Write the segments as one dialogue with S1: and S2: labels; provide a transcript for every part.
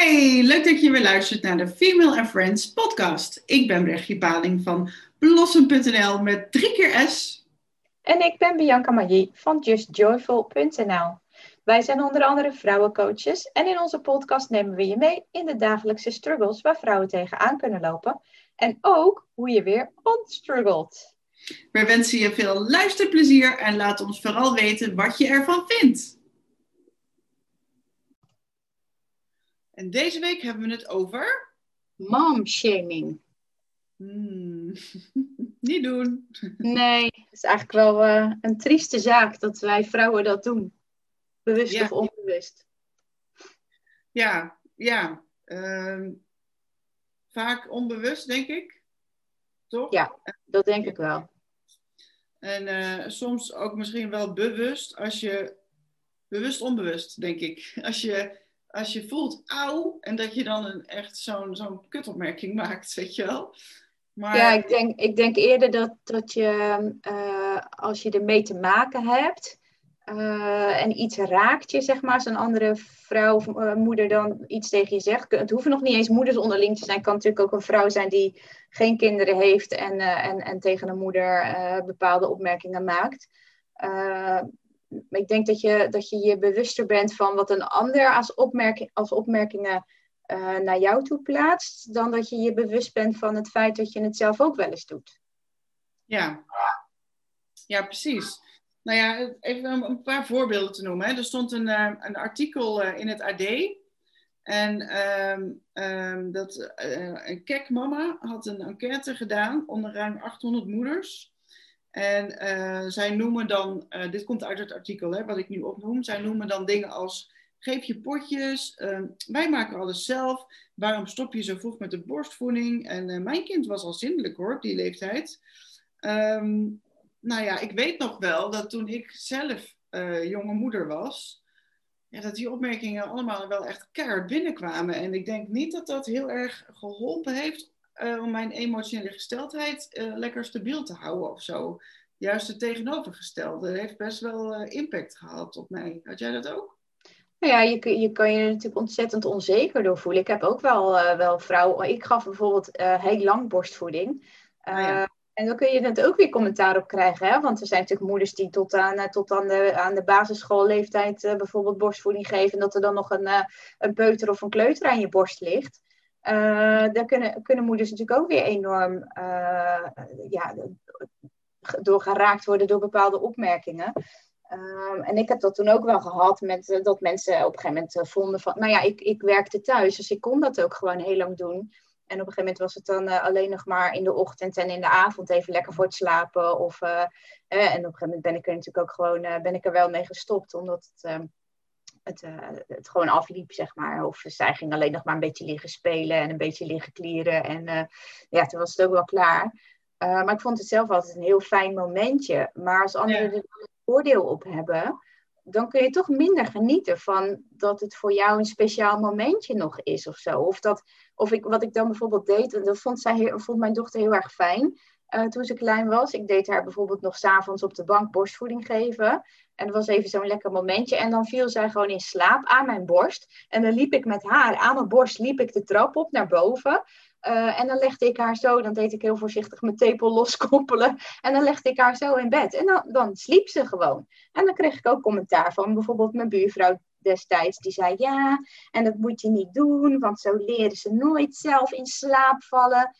S1: Hey, leuk dat je weer luistert naar de Female and Friends podcast. Ik ben Brechtje Paling van Blossom.nl met drie keer S.
S2: En ik ben Bianca Magie van JustJoyful.nl. Wij zijn onder andere vrouwencoaches en in onze podcast nemen we je mee in de dagelijkse struggles waar vrouwen tegenaan kunnen lopen. En ook hoe je weer onstruggelt.
S1: We wensen je veel luisterplezier en laat ons vooral weten wat je ervan vindt. En deze week hebben we het over.
S2: Momshaming.
S1: Hmm, niet doen.
S2: Nee, het is eigenlijk wel uh, een trieste zaak dat wij vrouwen dat doen. Bewust
S1: Ja.
S2: of onbewust.
S1: Ja, ja. ehm, vaak onbewust, denk ik. Toch?
S2: Ja. Dat denk ik wel.
S1: En eh, soms ook misschien wel bewust, als je. Bewust onbewust, denk ik. Als je, als je voelt, auw, en dat je dan een, echt zo'n zo'n kutopmerking maakt, weet je wel. Maar
S2: Ja, ik denk, ik denk eerder dat, dat je, eh, als je ermee te maken hebt eh, en iets raakt je, zeg maar, als een andere vrouw of eh, moeder dan iets tegen je zegt. Het hoeven nog niet eens moeders onderling te zijn. Het kan natuurlijk ook een vrouw zijn die geen kinderen heeft en, en, en tegen een moeder bepaalde opmerkingen maakt. Ik denk dat je, dat je je bewuster bent van wat een ander als, opmerking, als opmerkingen eh, naar jou toe plaatst, dan dat je je bewust bent van het feit dat je het zelf ook wel eens doet.
S1: Ja. ja, precies. Nou ja, even een- paar voorbeelden te noemen. Hè. Er stond een, eh, een artikel eh, in het AD. En ehm, ehm, dat een kek mama had een enquête gedaan onder ruim 800 moeders. En eh, zij noemen dan, eh, dit komt uit het artikel hè, wat ik nu opnoem, zij noemen dan dingen als geef je potjes, ehm, wij maken alles zelf, waarom stop je zo vroeg met de borstvoeding? En eh, mijn kind was al zindelijk hoor, op die leeftijd. Ehm, nou ja, ik weet nog wel dat toen ik zelf jonge moeder was, ja, dat die opmerkingen allemaal wel echt keihard binnenkwamen. En ik denk niet dat dat heel erg geholpen heeft eh, om mijn emotionele gesteldheid eh, lekker stabiel te houden of zo. Juist het tegenovergestelde heeft best wel eh, impact gehad op mij. Had jij dat ook?
S2: Nou ja, je, je kan je er natuurlijk ontzettend onzeker door voelen. Ik heb ook wel, wel vrouwen. Ik gaf bijvoorbeeld heel lang borstvoeding.
S1: Ah, ja.
S2: En dan kun je het ook weer commentaar op krijgen. Hè? Want er zijn natuurlijk moeders die tot aan, tot aan, de, aan de basisschoolleeftijd bijvoorbeeld borstvoeding geven. En dat er dan nog een, een peuter of een kleuter aan je borst ligt. Eh, daar kunnen, kunnen moeders natuurlijk ook weer enorm eh, ja, door geraakt worden door bepaalde opmerkingen. Ehm, en ik heb dat toen ook wel gehad met eh, dat mensen op een gegeven moment vonden van, nou ja, ik, ik werkte thuis, dus ik kon dat ook gewoon heel lang doen. En op een gegeven moment was het dan alleen nog maar in de ochtend en in de avond even lekker voor het slapen. Of, en op een gegeven moment ben ik er natuurlijk ook gewoon ben ik er wel mee gestopt, omdat het, ehm, het, eh, het gewoon afliep, zeg maar. Of zij ging alleen nog maar een beetje liggen spelen en een beetje liggen klieren. En eh, ja, toen was het ook wel klaar. Uh, maar ik vond het zelf altijd een heel fijn momentje. Maar als anderen
S1: Ja.
S2: er een voordeel op hebben, dan kun je toch minder genieten van dat het voor jou een speciaal momentje nog is of zo. Of, dat, of ik, wat ik dan bijvoorbeeld deed, en dat vond, zij vond mijn dochter heel erg fijn uh, toen ze klein was. Ik deed haar bijvoorbeeld nog s'avonds op de bank borstvoeding geven. En dat was even zo'n lekker momentje. En dan viel zij gewoon in slaap aan mijn borst. En dan liep ik met haar aan mijn borst liep ik de trap op naar boven. Uh, en dan legde ik haar zo, dan deed ik heel voorzichtig mijn tepel loskoppelen. En dan legde ik haar zo in bed. En dan, dan sliep ze gewoon. En dan kreeg ik ook commentaar van bijvoorbeeld mijn buurvrouw destijds. Die zei ja, en dat moet je niet doen, want zo leren ze nooit zelf in slaap vallen.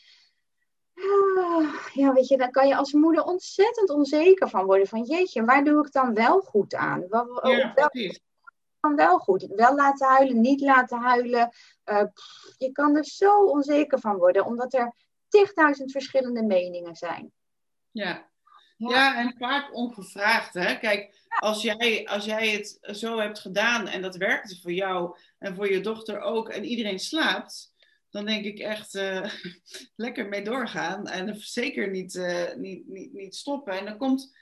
S2: Ah, ja, weet je, dan kan je als moeder ontzettend onzeker van worden. Van jeetje, waar doe ik dan wel goed aan? Wat,
S1: Ja,
S2: wel,
S1: precies.
S2: dan wel goed. Wel laten huilen, niet laten huilen. Uh, pff, je kan er zo onzeker van worden, omdat er tigduizend verschillende meningen zijn.
S1: Ja. Ja. ja, en vaak ongevraagd. Hè? Kijk, als jij, als jij het zo hebt gedaan en dat werkte voor jou en voor je dochter ook en iedereen slaapt, dan denk ik echt uh, lekker mee doorgaan en zeker niet, uh, niet, niet, niet stoppen. En dan komt,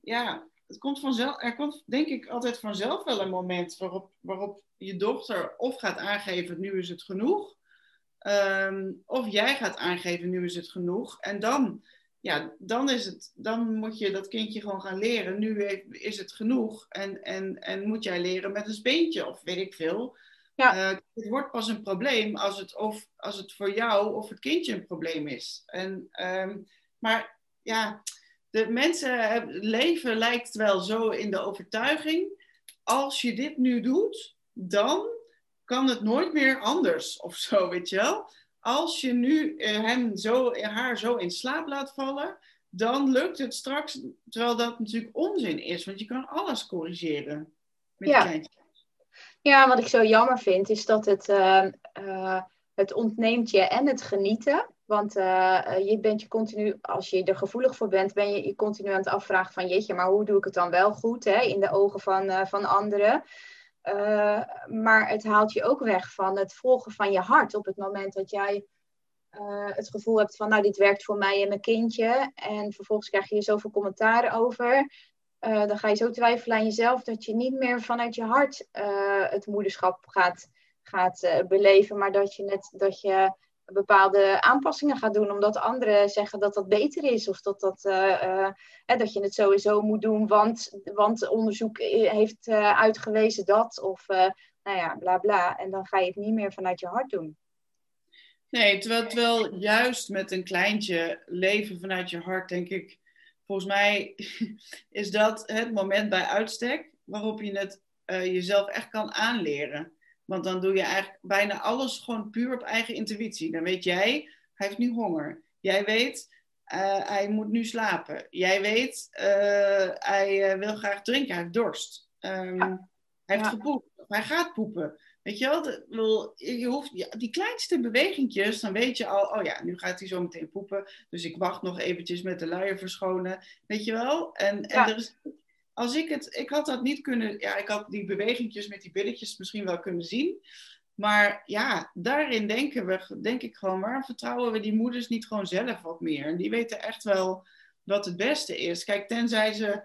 S1: ja, het komt vanzelf, er komt denk ik altijd vanzelf wel een moment waarop, waarop je dochter of gaat aangeven, nu is het genoeg. Um, of jij gaat aangeven, nu is het genoeg. En dan, ja, dan, is het, dan moet je dat kindje gewoon gaan leren. Nu is het genoeg. En, en, en moet jij leren met een speentje of weet ik veel. Ja. Uh, het wordt pas een probleem als het, of, als het voor jou of het kindje een probleem is. En, ehm, maar ja, de mensen leven lijkt wel zo in de overtuiging. Als je dit nu doet, dan kan het nooit meer anders of zo, weet je wel. Als je nu uh, hem zo, haar zo in slaap laat vallen, dan lukt het straks, terwijl dat natuurlijk onzin is, want je kan alles corrigeren met
S2: ja. Ja, wat ik zo jammer vind, is dat het, uh, uh, het ontneemt je en het genieten. Want uh, je bent je continu, als je er gevoelig voor bent, ben je je continu aan het afvragen van jeetje, maar hoe doe ik het dan wel goed hè, in de ogen van, van anderen. maar het haalt je ook weg van het volgen van je hart op het moment dat jij het gevoel hebt van nou dit werkt voor mij en mijn kindje. En vervolgens krijg je zoveel commentaren over. Dan ga je zo twijfelen aan jezelf dat je niet meer vanuit je hart het moederschap gaat, gaat beleven, maar dat je, net, dat je bepaalde aanpassingen gaat doen, omdat anderen zeggen dat dat beter is. Of dat, dat, uh, dat je het sowieso moet doen, want, want onderzoek heeft uitgewezen dat. Of nou ja, bla bla. En dan ga je het niet meer vanuit je hart doen.
S1: Nee, terwijl, terwijl juist met een kleintje leven vanuit je hart, denk ik, volgens mij is dat het moment bij uitstek waarop je het jezelf echt kan aanleren. Want dan doe je eigenlijk bijna alles gewoon puur op eigen intuïtie. Dan weet jij, hij heeft nu honger. Jij weet, uh, hij moet nu slapen. Jij weet, uh, hij wil graag drinken, hij heeft dorst. Um, ja. Hij heeft ja. gepoept, hij gaat poepen. Weet je wel, de, je hoeft, ja, die kleinste bewegingjes, dan weet je al, oh ja, nu gaat hij zo meteen poepen. Dus ik wacht nog eventjes met de luier verschonen. Weet je wel? En, en er is als ik het, ik had dat niet kunnen, ja, ik had die bewegingjes met die billetjes misschien wel kunnen zien. Maar ja, daarin denken we, denk ik gewoon, waarom vertrouwen we die moeders niet gewoon zelf wat meer? En die weten echt wel wat het beste is. Kijk, tenzij ze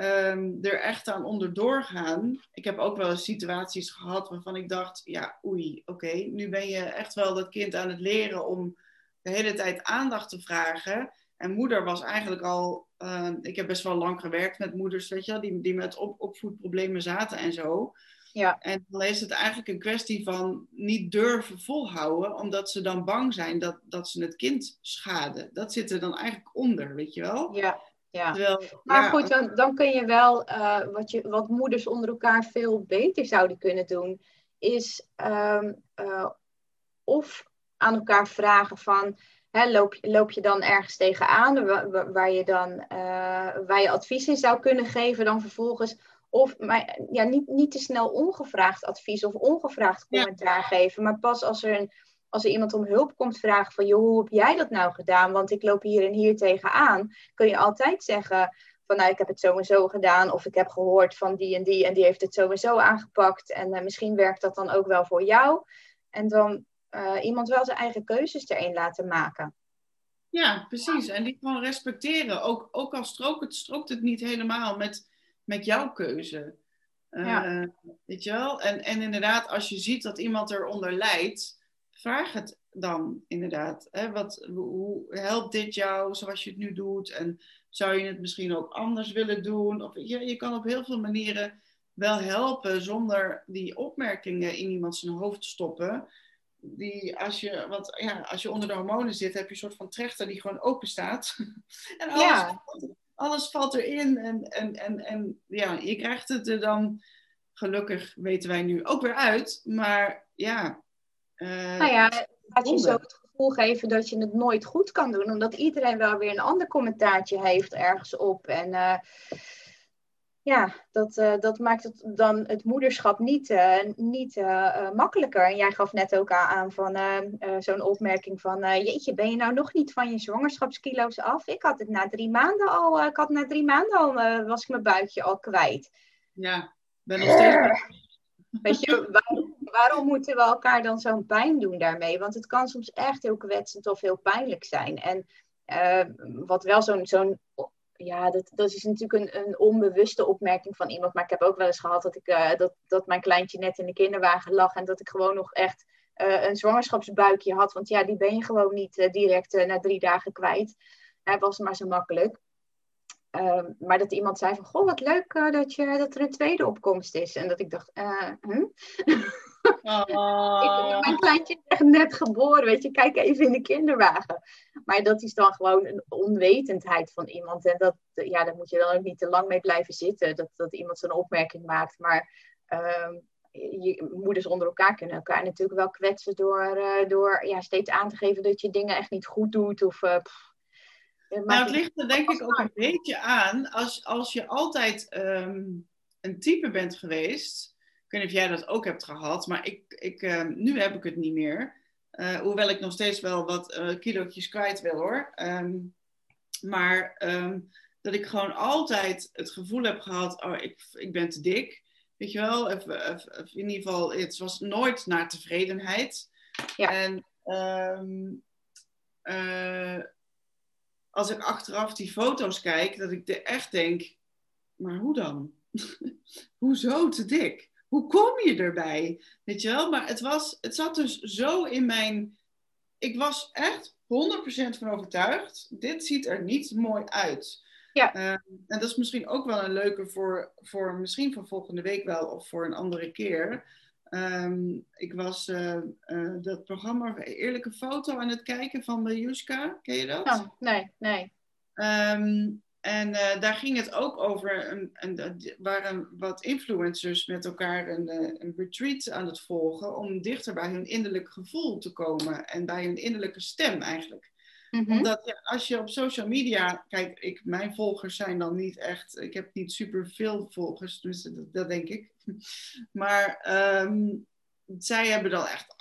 S1: um, er echt aan onderdoor gaan. Ik heb ook wel eens situaties gehad waarvan ik dacht, ja, oei, oké, nu ben je echt wel dat kind aan het leren om de hele tijd aandacht te vragen. En moeder was eigenlijk al, uh, ik heb best wel lang gewerkt met moeders, weet je wel, die, die met op, opvoedproblemen zaten en zo. Ja. En dan is het eigenlijk een kwestie van niet durven volhouden, omdat ze dan bang zijn dat, dat ze het kind schaden. Dat zit er dan eigenlijk onder, weet je wel?
S2: Ja. Ja. Terwijl, maar ja, goed, dan, dan kun je wel, uh, wat, je, wat moeders onder elkaar veel beter zouden kunnen doen, is um, uh, of aan elkaar vragen van, loop, loop je dan ergens tegenaan waar, waar je dan uh, waar je advies in zou kunnen geven dan vervolgens? Of maar, ja, niet, niet te snel ongevraagd advies of ongevraagd commentaar ja. geven, maar pas als er, een, als er iemand om hulp komt vragen van, joh, hoe heb jij dat nou gedaan? Want ik loop hier en hier tegenaan. Kun je altijd zeggen van, nou, ik heb het zo en zo gedaan, of ik heb gehoord van die en die en die heeft het zo en zo aangepakt en uh, misschien werkt dat dan ook wel voor jou. En dan uh, iemand wel zijn eigen keuzes erin laten maken.
S1: Ja, precies. En die gewoon respecteren. Ook, ook al strookt het, strookt het niet helemaal met, met jouw keuze. Uh, ja. Weet je wel? En, en inderdaad, als je ziet dat iemand eronder lijdt, vraag het dan inderdaad. Hè? Wat, hoe helpt dit jou zoals je het nu doet? En zou je het misschien ook anders willen doen? Of, je, je kan op heel veel manieren wel helpen zonder die opmerkingen in iemand zijn hoofd te stoppen die als je, want ja, als je onder de hormonen zit, heb je een soort van trechter die gewoon open staat. en alles, ja. alles valt erin. En, en, en, en ja, je krijgt het er dan, gelukkig weten wij nu, ook weer uit. Maar ja.
S2: Uh, nou ja, laat je zo het gevoel geven dat je het nooit goed kan doen. Omdat iedereen wel weer een ander commentaartje heeft ergens op. En uh, ja, dat, uh, dat maakt het dan het moederschap niet, niet makkelijker. En jij gaf net ook aan van zo'n opmerking van... jeetje, ben je nou nog niet van je zwangerschapskilo's af? Ik had het na drie maanden al... ik had na drie maanden al... was ik mijn buikje al kwijt.
S1: Ja, ben nog steeds...
S2: Weet je, waarom, moeten we elkaar dan zo'n pijn doen daarmee? Want het kan soms echt heel kwetsend of heel pijnlijk zijn. En wat wel zo'n zo'n ja, dat, dat is natuurlijk een, een onbewuste opmerking van iemand. Maar ik heb ook wel eens gehad dat, ik, uh, dat, dat mijn kleintje net in de kinderwagen lag. En dat ik gewoon nog echt uh, een zwangerschapsbuikje had. Want ja, die ben je gewoon niet direct na drie dagen kwijt. Hij was maar zo makkelijk. Ehm, maar dat iemand zei van, goh, wat leuk dat, je, dat er een tweede opkomst is. En dat ik dacht, hm? Oh. Ik, mijn kleintje is echt net geboren, weet je, kijk even in de kinderwagen. Maar dat is dan gewoon een onwetendheid van iemand. En dat, ja, daar moet je dan ook niet te lang mee blijven zitten, dat, dat iemand zo'n opmerking maakt. Maar uh, je, moeders onder elkaar kunnen elkaar natuurlijk wel kwetsen door, uh, door ja, steeds aan te geven dat je dingen echt niet goed doet. Of, uh,
S1: nou, het ligt er denk ik ook een beetje aan. Als, als je altijd um, een type bent geweest. Ik weet niet of jij dat ook hebt gehad, maar ik, ik, um, nu heb ik het niet meer. Uh, hoewel ik nog steeds wel wat uh, kilootjes kwijt wil hoor. Um, maar dat ik gewoon altijd het gevoel heb gehad: oh, ik, ik ben te dik. Weet je wel, of, of, of in ieder geval, het was nooit naar tevredenheid. Ja. En uh, als ik achteraf die foto's kijk, dat ik er echt denk, maar hoe dan? Hoezo te dik? Hoe kom je erbij? Weet je wel? Maar het, was, het zat dus zo in mijn... Ik was echt 100% van overtuigd. Dit ziet er niet mooi uit. Ja. Uh, en dat is misschien ook wel een leuke voor, voor misschien voor volgende week wel of voor een andere keer. Um, ik was uh, uh, dat programma Eerlijke Foto aan het kijken van Juska. Ken je dat?
S2: Oh, nee, nee.
S1: Um, en uh, daar ging het ook over, een, een, waren wat influencers met elkaar een, een retreat aan het volgen om dichter bij hun innerlijk gevoel te komen en bij hun innerlijke stem eigenlijk. Mm-hmm. Omdat ja, als je op social media, kijk, ik, mijn volgers zijn dan niet echt, ik heb niet super veel volgers, dus dat, dat denk ik. Maar um, zij hebben dan echt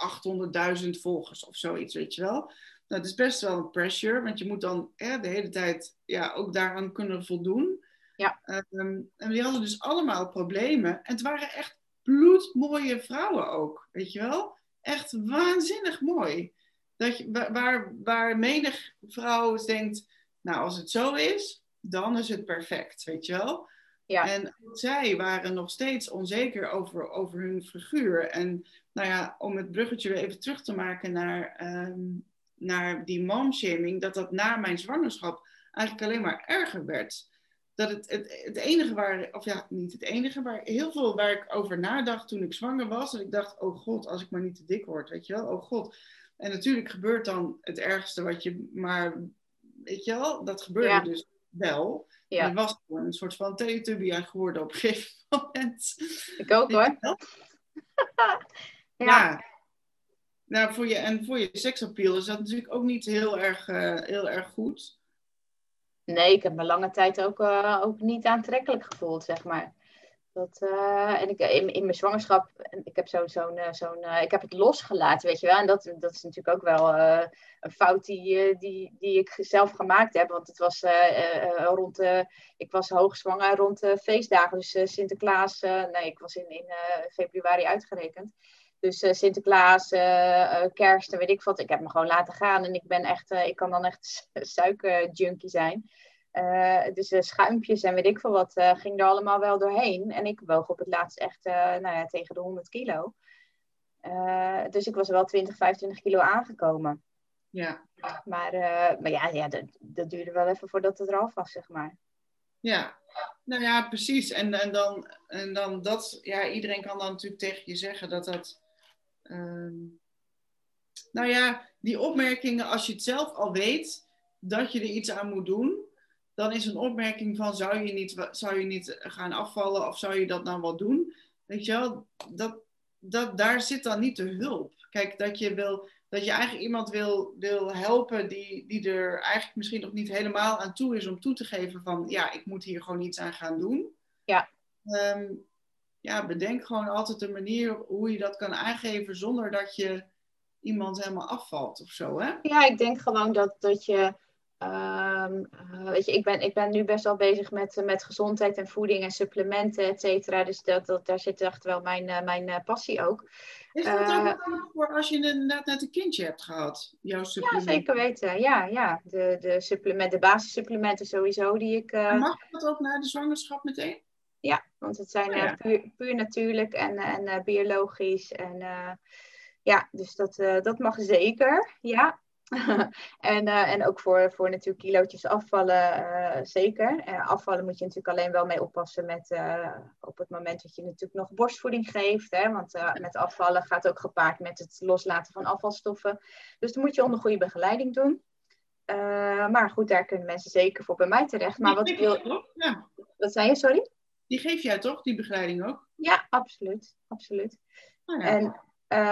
S1: 800.000 volgers of zoiets, weet je wel. Nou, het is best wel een pressure, want je moet dan de hele tijd ja, ook daaraan kunnen voldoen. Ja. Um, en die hadden dus allemaal problemen. En het waren echt bloedmooie vrouwen ook, weet je wel. Echt waanzinnig mooi. Dat je, waar, waar menig vrouw denkt, nou als het zo is, dan is het perfect, weet je wel. Ja. En zij waren nog steeds onzeker over, over hun figuur. En nou ja, om het bruggetje weer even terug te maken naar, um, naar die momshaming, dat dat na mijn zwangerschap eigenlijk alleen maar erger werd. Dat het, het, het enige waar, of ja, niet het enige, maar heel veel waar ik over nadacht toen ik zwanger was. En ik dacht, oh god, als ik maar niet te dik word, weet je wel, oh god. En natuurlijk gebeurt dan het ergste wat je maar, weet je wel, dat gebeurde dus wel. Ja. En was gewoon een soort van teletubby geworden op een gegeven moment.
S2: Ik ook hoor.
S1: ja. ja. Nou, voor je, en voor je seksappeal is dat natuurlijk ook niet heel erg, uh, heel erg goed.
S2: Nee, ik heb me lange tijd ook, uh, ook niet aantrekkelijk gevoeld, zeg maar. Dat, uh, en ik, in, in mijn zwangerschap, ik heb, zo, zo'n, zo'n, ik heb het losgelaten, weet je wel. En dat, dat is natuurlijk ook wel een fout die, die, die ik zelf gemaakt heb. Want het was rond, ik was hoogzwanger rond de feestdagen. Dus Sinterklaas, nee, ik was in, in februari uitgerekend. Dus Sinterklaas, kerst en weet ik wat. Ik heb me gewoon laten gaan. En ik ben echt, ik kan dan echt suikerjunkie zijn. Uh, dus uh, schuimpjes en weet ik veel wat uh, ging er allemaal wel doorheen. En ik woog op het laatst echt nou ja, tegen de 100 kilo. dus ik was wel 20, 25 kilo aangekomen. Ja. Maar, maar ja, ja dat, dat, duurde wel even voordat het eraf was, zeg maar.
S1: Ja, nou ja, precies. En, en, dan, en dan dat, ja, iedereen kan dan natuurlijk tegen je zeggen dat dat. Ehm, nou ja, die opmerkingen, als je het zelf al weet dat je er iets aan moet doen, dan is een opmerking van zou je niet, zou je niet gaan afvallen of zou je dat nou wel doen? Weet je wel, dat, dat, daar zit dan niet de hulp. Kijk, dat je, wil, dat je eigenlijk iemand wil, wil helpen die, die er eigenlijk misschien nog niet helemaal aan toe is om toe te geven van ja, ik moet hier gewoon iets aan gaan doen. Ja. Um, ja, bedenk gewoon altijd een manier hoe je dat kan aangeven zonder dat je iemand helemaal afvalt of zo, hè?
S2: Ja, ik denk gewoon dat, dat je Um, weet je, ik ben, ik ben nu best wel bezig met, met gezondheid en voeding en supplementen, et cetera. Dus dat, dat, daar zit echt wel mijn, uh, mijn uh, passie ook.
S1: Is dat uh, ook voor als je inderdaad net een kindje hebt gehad? Jouw
S2: supplementen? Ja, zeker weten. Ja, ja. De, de, supplement, de basissupplementen sowieso die ik...
S1: mag dat ook na de zwangerschap meteen?
S2: Ja, want het zijn oh, puur, puur, natuurlijk en, en biologisch. En ja, dus dat, dat mag zeker. Ja, en, uh, en ook voor, voor natuurlijk kilootjes afvallen, uh, zeker. Afvallen moet je natuurlijk alleen wel mee oppassen met op het moment dat je natuurlijk nog borstvoeding geeft. Hè, want met afvallen gaat ook gepaard met het loslaten van afvalstoffen. Dus dan moet je onder goede begeleiding doen. maar goed, daar kunnen mensen zeker voor bij mij terecht. Maar wat wil. Ja. Wat zei je, sorry?
S1: Die geef jij toch, die begeleiding ook?
S2: Ja, absoluut. absoluut. Oh, ja. En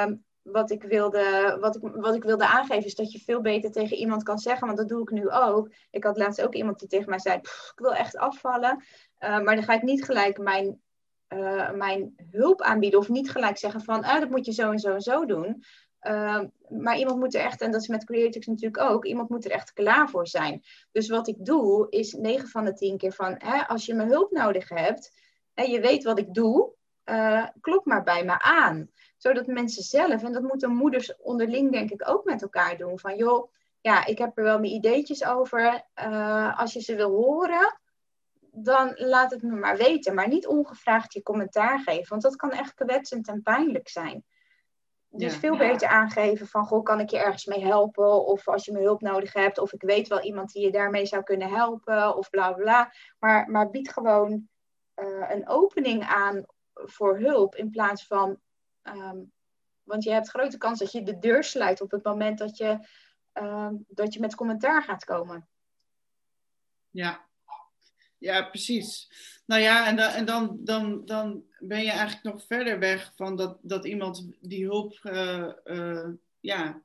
S2: um, wat ik, wilde, wat, ik, wat ik wilde aangeven is dat je veel beter tegen iemand kan zeggen, want dat doe ik nu ook. Ik had laatst ook iemand die tegen mij zei, ik wil echt afvallen, uh, maar dan ga ik niet gelijk mijn, uh, mijn hulp aanbieden of niet gelijk zeggen van, ah, dat moet je zo en zo en zo doen. Uh, maar iemand moet er echt, en dat is met Creatix natuurlijk ook, iemand moet er echt klaar voor zijn. Dus wat ik doe, is 9 van de 10 keer van, hè, als je mijn hulp nodig hebt en je weet wat ik doe, uh, klop maar bij me aan zodat mensen zelf, en dat moeten moeders onderling denk ik ook met elkaar doen, van joh, ja, ik heb er wel mijn ideetjes over. Uh, als je ze wil horen, dan laat het me maar weten. Maar niet ongevraagd je commentaar geven, want dat kan echt kwetsend en pijnlijk zijn. Dus veel beter aangeven van, goh, kan ik je ergens mee helpen? Of als je me hulp nodig hebt, of ik weet wel iemand die je daarmee zou kunnen helpen, of bla bla. Maar, maar bied gewoon uh, een opening aan voor hulp in plaats van Ehm, want je hebt grote kans dat je de deur sluit op het moment dat je, ehm, dat je met commentaar gaat komen.
S1: Ja, ja precies. Nou ja, en, dan, en dan, dan, dan ben je eigenlijk nog verder weg van dat, dat iemand die hulp uh, uh, ja,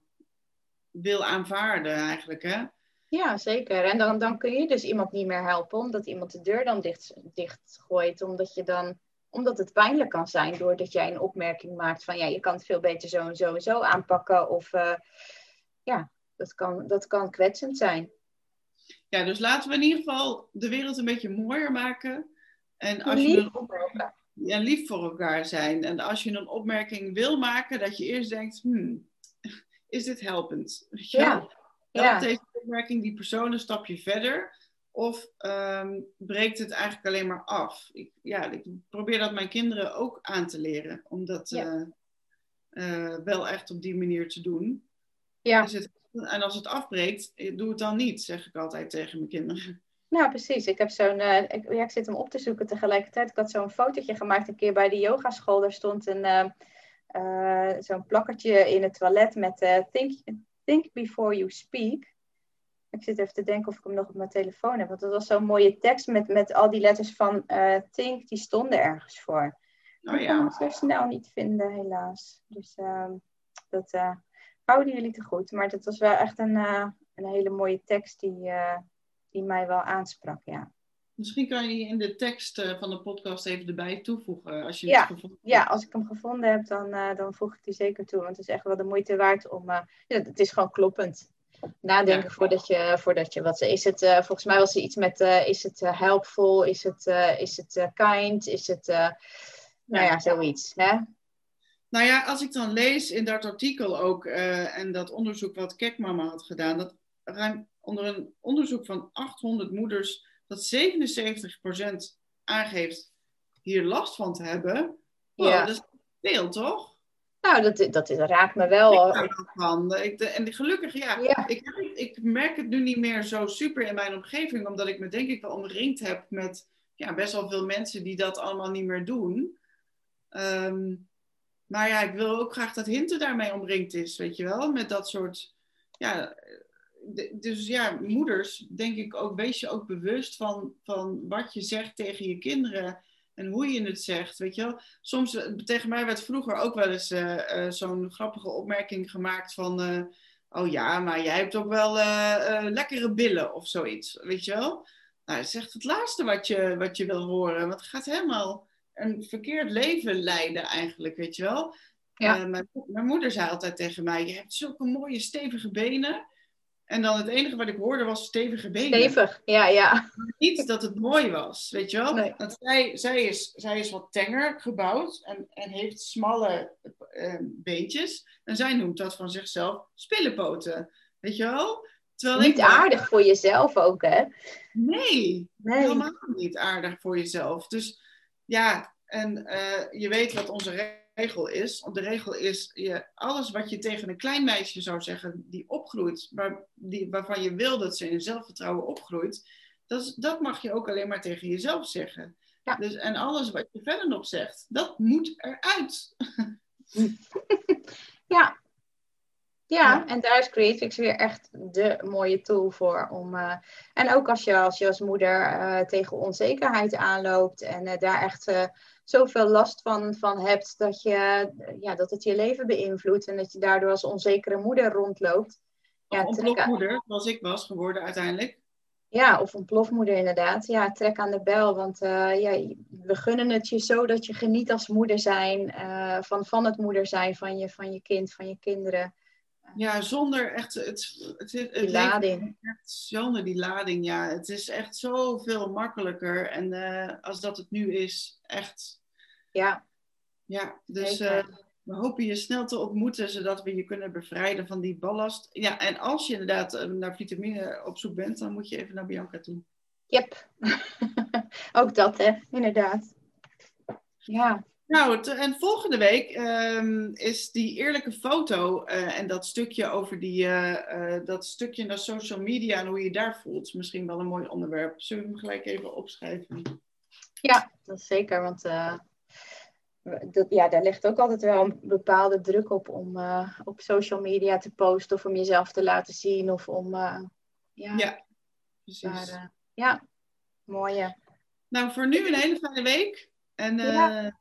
S1: wil aanvaarden eigenlijk. Hè?
S2: Ja, zeker. En dan, dan kun je dus iemand niet meer helpen, omdat iemand de deur dan dicht, dicht gooit, omdat je dan omdat het pijnlijk kan zijn doordat jij een opmerking maakt van ja, je kan het veel beter zo en zo en zo aanpakken. Of uh, ja, dat kan, dat kan kwetsend zijn.
S1: Ja, dus laten we in ieder geval de wereld een beetje mooier maken. En als lief je een opmerking, ja, lief voor elkaar zijn. En als je een opmerking wil maken, dat je eerst denkt, hmm, is dit helpend? Ja. ja. deze opmerking die persoon een stapje verder. Of um, breekt het eigenlijk alleen maar af? Ik, ja, ik probeer dat mijn kinderen ook aan te leren. Om dat ja. uh, uh, wel echt op die manier te doen. Ja. Dus het, en als het afbreekt, eh, doe het dan niet, zeg ik altijd tegen mijn kinderen.
S2: Nou, precies. Ik heb zo'n. Uh, ik, ja, ik zit hem op te zoeken tegelijkertijd. Ik had zo'n fotootje gemaakt een keer bij de yogaschool. Daar stond een. zo'n plakkertje in het toilet met think, think before you speak. Ik zit even te denken of ik hem nog op mijn telefoon heb. Want dat was zo'n mooie tekst met, met al die letters van Think, die stonden ergens voor. Oh, ja. Ik kan hem zo snel niet vinden, helaas. Dus uh, dat houden jullie te goed. Maar dat was wel echt een, uh, een hele mooie tekst die, die mij wel aansprak, ja.
S1: Misschien kan je die in de tekst van de podcast even erbij toevoegen. Als je
S2: ja, het gevonden ja, als ik hem gevonden heb, dan, dan voeg ik die zeker toe. Want het is echt wel de moeite waard om... ja, het is gewoon kloppend nadenken voordat, je, voordat je wat is het uh, volgens mij was er iets met uh, is het uh, helpful is het is het kind is het nou ja zoiets hè
S1: nou ja als ik dan lees in dat artikel ook en dat onderzoek wat Kekmama had gedaan dat ruim onder een onderzoek van 800 moeders dat 77% aangeeft hier last van te hebben wow, ja. dat is veel toch
S2: nou, dat, dat, raakt me wel.
S1: Ik van. Ik, en gelukkig, ja. Ik, ik, merk het nu niet meer zo super in mijn omgeving, omdat ik me denk ik wel omringd heb met ja, best wel veel mensen die dat allemaal niet meer doen. Um, maar ja, ik wil ook graag dat Hinten daarmee omringd is, weet je wel, met dat soort. Ja, dus ja, moeders, denk ik ook, wees je ook bewust van, van wat je zegt tegen je kinderen en hoe je het zegt, weet je wel. Soms, eh, tegen mij werd vroeger ook wel eens uh, zo'n grappige opmerking gemaakt van... Oh ja, maar jij hebt ook wel lekkere billen of zoiets, weet je wel. Nou, echt het laatste wat je, wat je wil horen. Want het gaat helemaal een verkeerd leven leiden eigenlijk, weet je wel. Ja. Mijn, mijn, moeder zei altijd tegen mij, je hebt zulke mooie stevige benen. En dan het enige wat ik hoorde was stevige benen.
S2: Stevig, ja, ja.
S1: Niet dat het mooi was, weet je wel? Nee. Want zij, zij, is, zij is wat tenger gebouwd en, en heeft smalle uh, beentjes. En zij noemt dat van zichzelf spillepoten, weet je wel?
S2: Terwijl niet aardig voor jezelf ook, hè?
S1: Nee, nee, helemaal niet aardig voor jezelf. Dus ja, en uh, je weet wat onze regel is. De regel is, je, alles wat je tegen een klein meisje zou zeggen, die opgroeit, waar, die, waarvan je wil dat ze in zelfvertrouwen opgroeit, dat, dat mag je ook alleen maar tegen jezelf zeggen. Ja. Dus, en alles wat je verder nog zegt, dat moet eruit.
S2: ja. Ja, en daar is CreateFix weer echt de mooie tool voor. Om, uh, en ook als je als, je als moeder uh, tegen onzekerheid aanloopt en uh, daar echt zoveel last van, van hebt dat, je, ja, dat het je leven beïnvloedt en dat je daardoor als onzekere moeder rondloopt.
S1: Ja, een plofmoeder, zoals ik was geworden uiteindelijk.
S2: Ja, of een plofmoeder inderdaad. Ja, trek aan de bel. Want ja, we gunnen het je zo dat je geniet als moeder zijn. van, van het moeder zijn van je, van je kind, van je kinderen.
S1: Ja, zonder echt het, het, het,
S2: die lading.
S1: Echt zonder die lading, ja. Het is echt zoveel makkelijker. En uh, als dat het nu is, echt.
S2: Ja.
S1: Ja, dus uh, we hopen je snel te ontmoeten, zodat we je kunnen bevrijden van die ballast. Ja, en als je inderdaad uh, naar vitamine op zoek bent, dan moet je even naar Bianca toe.
S2: Yep. Ook dat, hè, inderdaad. Ja.
S1: Nou, en volgende week um, is die eerlijke foto uh, en dat stukje over die, uh, uh, dat stukje naar social media en hoe je daar voelt, misschien wel een mooi onderwerp. Zullen we hem gelijk even opschrijven?
S2: Ja, dat zeker, want dat, ja, daar ligt ook altijd wel een bepaalde druk op om op social media te posten of om jezelf te laten zien of om, ja.
S1: Ja, precies.
S2: Maar, ja, mooie.
S1: Nou, voor nu een hele fijne week en... Ja.